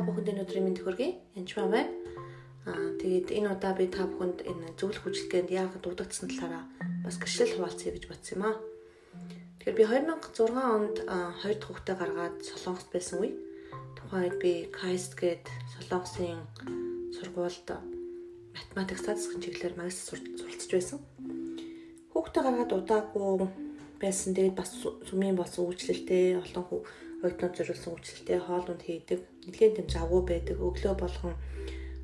та бүхэнд энэ өдрийн мэнд хүргэе. Янчмаа байна. Аа тэгээд энэ удаа би та бүхэнд энэ зөвлөх хүчилгээнд яагаад дуудагдсан талаараа бас гэрчлэл хуваалцъя гэж бодсон юм аа. Тэгэхээр би 2006 онд хоёр дахь хүүхдээ гаргаад Солонгост байсан үе. Тухайн үед би KAIST гээд Солонгосын сургуульд математик статистикийн чиглэлээр магистр суралцж байсан. Хүүхдээ гаргаад удаагүй байсан. Тэгээд бас сүмийн болсон үйлчлэлтэй олон хүү оюутнууд зориулсан үйлчлэлтэй хоолунд хийдэг. Нэлийн тэм завгүй байдаг. Өглөө болгон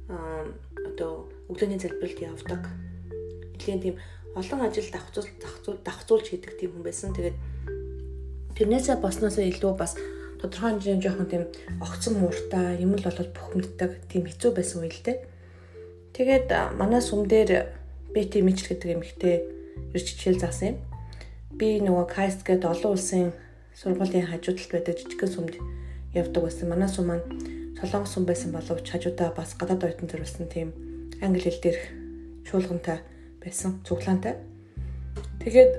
одоо өглөөний залбиралд явдаг. Нэлийн тэм олон ажил давхцуул давхцуулж хийдэг тийм хүн байсан. Тэгээд тэрнээсээ босноосоо илүү бас тодорхой хэмжээнд жоохон тийм огцон мууртай юм л болоод бухимддаг тийм хэцүү байсан үе л дээ. Тэгээд манай сум дээр Бэти Мичл гэдэг эмэгтэй ирж хичээл заасан юм. Би нөгөө Кайст гэдэг олон улсын сургуулийн хажуудалд байдаг жижигхэн сүмд явдаг байсан. Манай сум маань солонгос сум байсан боловч хажуудаа бас гадаад оюутан зориулсан тийм англи хэл дээрх чуулгантай байсан, цуглаантай. Тэгээд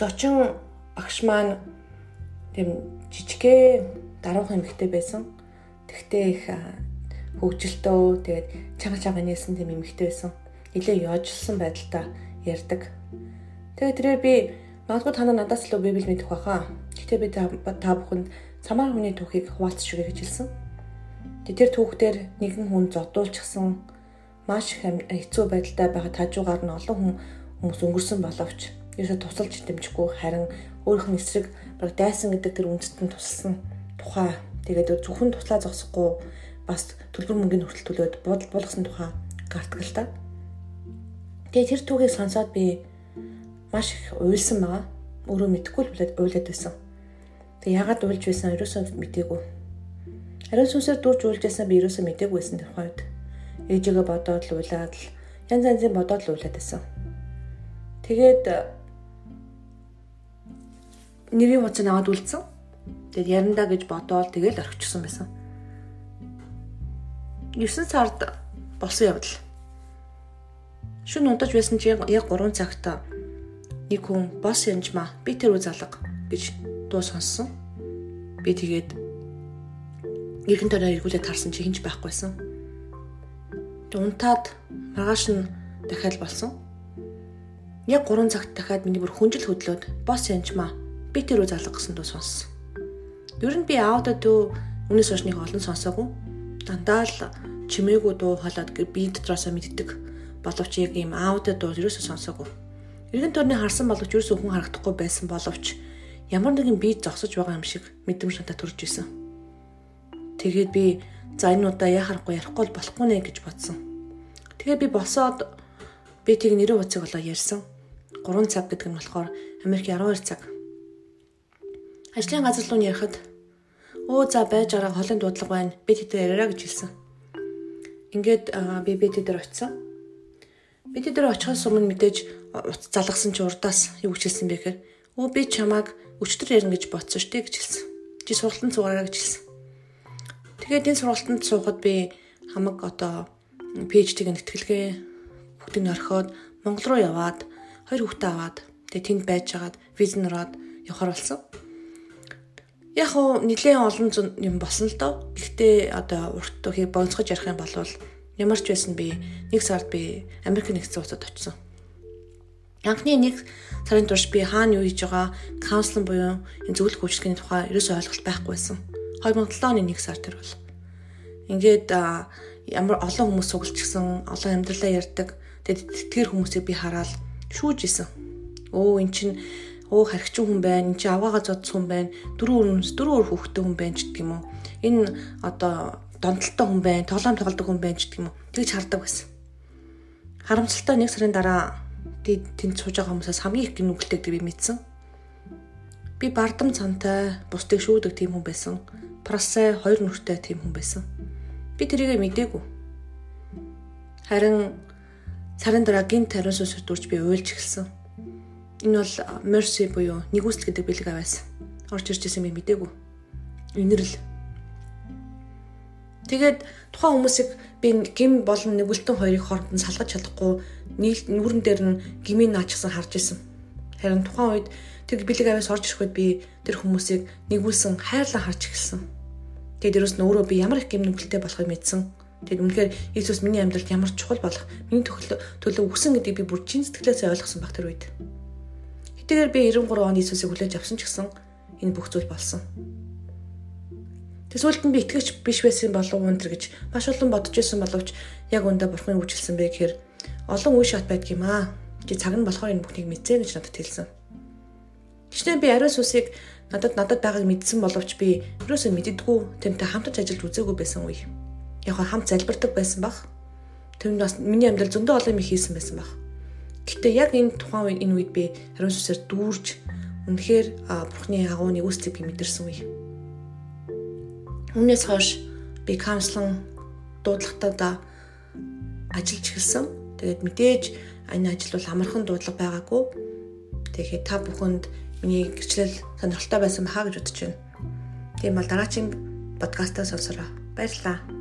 зочин багш маань тийм жижигхэн даруухан эмэгтэй байсан. Тэгтээ их хөгжилтөө тэгээд чага чага нээсэн тийм эмэгтэй байсан. Нилээ яожлсан байдалтай ярьдаг. Тэгээд тэрээр би Магадгүй та нар надаас илүү библ мэдэх байхаа. Гэхдээ би та бүхэнд самар хүний түүхийг хуваалцж өгье гэж хэлсэн. Тэр түүхтэр нэгэн хүн зодуулчихсан маш их хэцүү байдалтай байгаа тажуугаар нь олон хүн хүмүүс өнгөрсөн боловч ерөөсө тусалж дэмжихгүй харин өөрийнх нь эсрэг баг дайсан гэдэг тэр үндэстэн тусалсан тухай тэгээд зөвхөн туслаа зогсохгүй бас төлбөр мөнгөний хүртэл төлөөд буудал болгосон тухай гартдаг л та. Тэгээд тэр түүхийг сонсоод би маш их уйлсан байгаа. Өөрөө мэдэхгүй л болоод уйлаад байсан. Тэг ягаад уйлж байсан ерөөсөө мдээгүй. Ариун сүнсээр дурж уйлж байсан би ерөөсөө мдээгүй байсан тэр хойд. Ээжигээ бодоод л уйлаад л янз янзын бодоод л уйлаад байсан. Тэгээд нэрийн хуцаа аваад үлдсэн. Тэгэд ярандаа гэж бодоод тэгэл орхичихсан байсан. 9 сард болсон явдал. Шүн удаж байсан чи яг 3 цагт нэг хүн бос янжмаа би тэр үе залга гэж дуу сонссон. Би тэгээд нэгэн төрөөр эргүүлээд харсан чи хинж байхгүйсэн. Тэг унтаад маргааш нь дахиад болсон. Яг 3 цагт дахиад миний бүр хүнжил хөдлөөд бос янжмаа би тэр үе залга гэсэн дуу сонссон. Ер нь би аудио дөө үнэс очныг олон сонсоогүй. Дандаа л чимээгүй дуу хоолоод би дотроосоо мэддэг. Боловч яг ийм аудио дуу ерөөсөө сонсоогүй Иргэн төрний харсан боловч юусэн хүн харагдахгүй байсан боловч ямар нэгэн бие зогсож байгаа юм шиг мэдрэмж надад төрж исэн. Тэгээд би за энэ удаа яхахгүй ярихгүй болохгүй нэ гэж бодсон. Тэгээд би босоод би тийг нэрээ уцыг болоо ярьсан. 3 цаг гэдэг нь болохоор Америк 12 цаг. Ажлын газар руу ярихад өө за байж байгаа холын дуудлага байна. Би тэдээр яриа гэж хэлсэн. Ингээд би би тэдээр очисон. Би тэдээр очихоос өмнө мэдээж утас залгасан чи урдаас юу гэж хэлсэн бэ гэхээр өө би чамааг өчтөр ярина гэж бодсон штэ гэж хэлсэн. Чи сургалтанд суугаараа гэж хэлсэн. Тэгээд энэ сургалтанд суухад би хамаг одоо PhD-г нэтгэлгээ бүгдийг орхиод Монгол руу яваад хоёр хүүхдээ аваад тэгээд тэнд байж хагаад виз нураад явахар болсон. Яг уу нэлээд олон юм болсон л доо. Гэхдээ одоо урт төхийг бонцгож ярих юм бол ямар ч байсан би нэг сард би Америк нэгдсэн улсад очсон. Анхны нэг сарын турш би хаана юу хийж байгаа, каунслинг буюу энэ зөвлөх үйлчлэгийн тухай ерөөсөй ойлголт байхгүй байсан. 2007 оны 1 сар тэр бол. Ингээд ямар олон хүмүүс сугалчихсан, олон амьдралаа ярьдаг. Тэгээд тэтгэр хүмүүсийг би хараад шүүж исэн. Өө эн чин өө харигчин хүн байна, эн чин аваагаа зодсон хүн байна, дөрөв өрөөс дөрөв өр хүүхдтэй хүн байна гэдэг юм уу. Энэ одоо донтолтой хүн байна, тоглоом тоглодог хүн байна гэдэг юм уу. Тэгж хардаг байсан. Харамсалтай нэг сарын дараа тэнд сууж байгаа хүмүүсээс хамгийн их гинүгэлтэй гэдэг би мэдсэн. Би бардам цантай бусдыг шүүдэг тийм хүн байсан. Прасэ хоёр нүртэй тийм хүн байсан. Би тэрийг мдээгүй. Харин сарын дараа гинт тариус ус дурж би уйлж эхэлсэн. Энэ бол mercy буюу нэгүсэл гэдэг бэлэг аваас. Орж ирж ирсэн би мдээгүй. Инэрл Тэгээд тухайн хүмүүсийг би гим болон нэгүүлтэн хоёрыг хооронд нь салгаж чадахгүй нийл нүрэн дээр нь гмийн наачсан харж исэн. Харин тухайн үед тэр бэлэг аваас орж ирэхэд би тэр хүмүүсийг нэгүүлсэн хайрлан харж эхэлсэн. Тэгээд ерөөс нь өөрөө би ямар их гэмнүгэлтэй болохыг мэдсэн. Тэгээд үнэхээр Иесус миний амьдралд ямар чухал болох, миний төлөө өгсөн гэдгийг би бүр чин сэтгэлээсээ ойлгосон баг тэр үед. Хэтэйгээр би 93 онд Иесусыг хүлээж авсан ч гэсэн энэ бүх зүйл болсон. Тэсвэлд нь би итгэж биш байсан болов уу энэ гэж маш олон бодож исэн боловч яг өндөө бурхны үжилсэн бэ гэхээр олон үе шат байдаг юм аа. Чи цаг нь болохоор энэ бүхнийг мэдзээ гэж надад хэлсэн. Гэхдээ би ариун сүсийг надад надад байгааг мэдсэн боловч би өөрөөсөө мэддэггүй тэрнтэй хамтарч ажиллаж үзээгүй байсан үе. Яг хамт залбирдаг байсан баг. Тэр нь бас миний амьдрал зөндөө олон юм хийсэн байсан баг. Гэтэ яг энэ тухайн үед энэ үед би ариун сүсээр дүүрж үнэхээр бурхны агууны үүсцийг би мэдэрсэн үе. Үүнээс хойш би каунслан дуудлагатаа ажиллаж эхэлсэн. Тэгээд мэдээж энэ ажил бол амархан дуудлага байгаагүй. Тэгэхээр та бүхэнд миний гэрчлэл сонирхолтой байсан бахаа гэж бодож байна. Тийм бол дараагийн подкастаа сонсороо. Баярлалаа.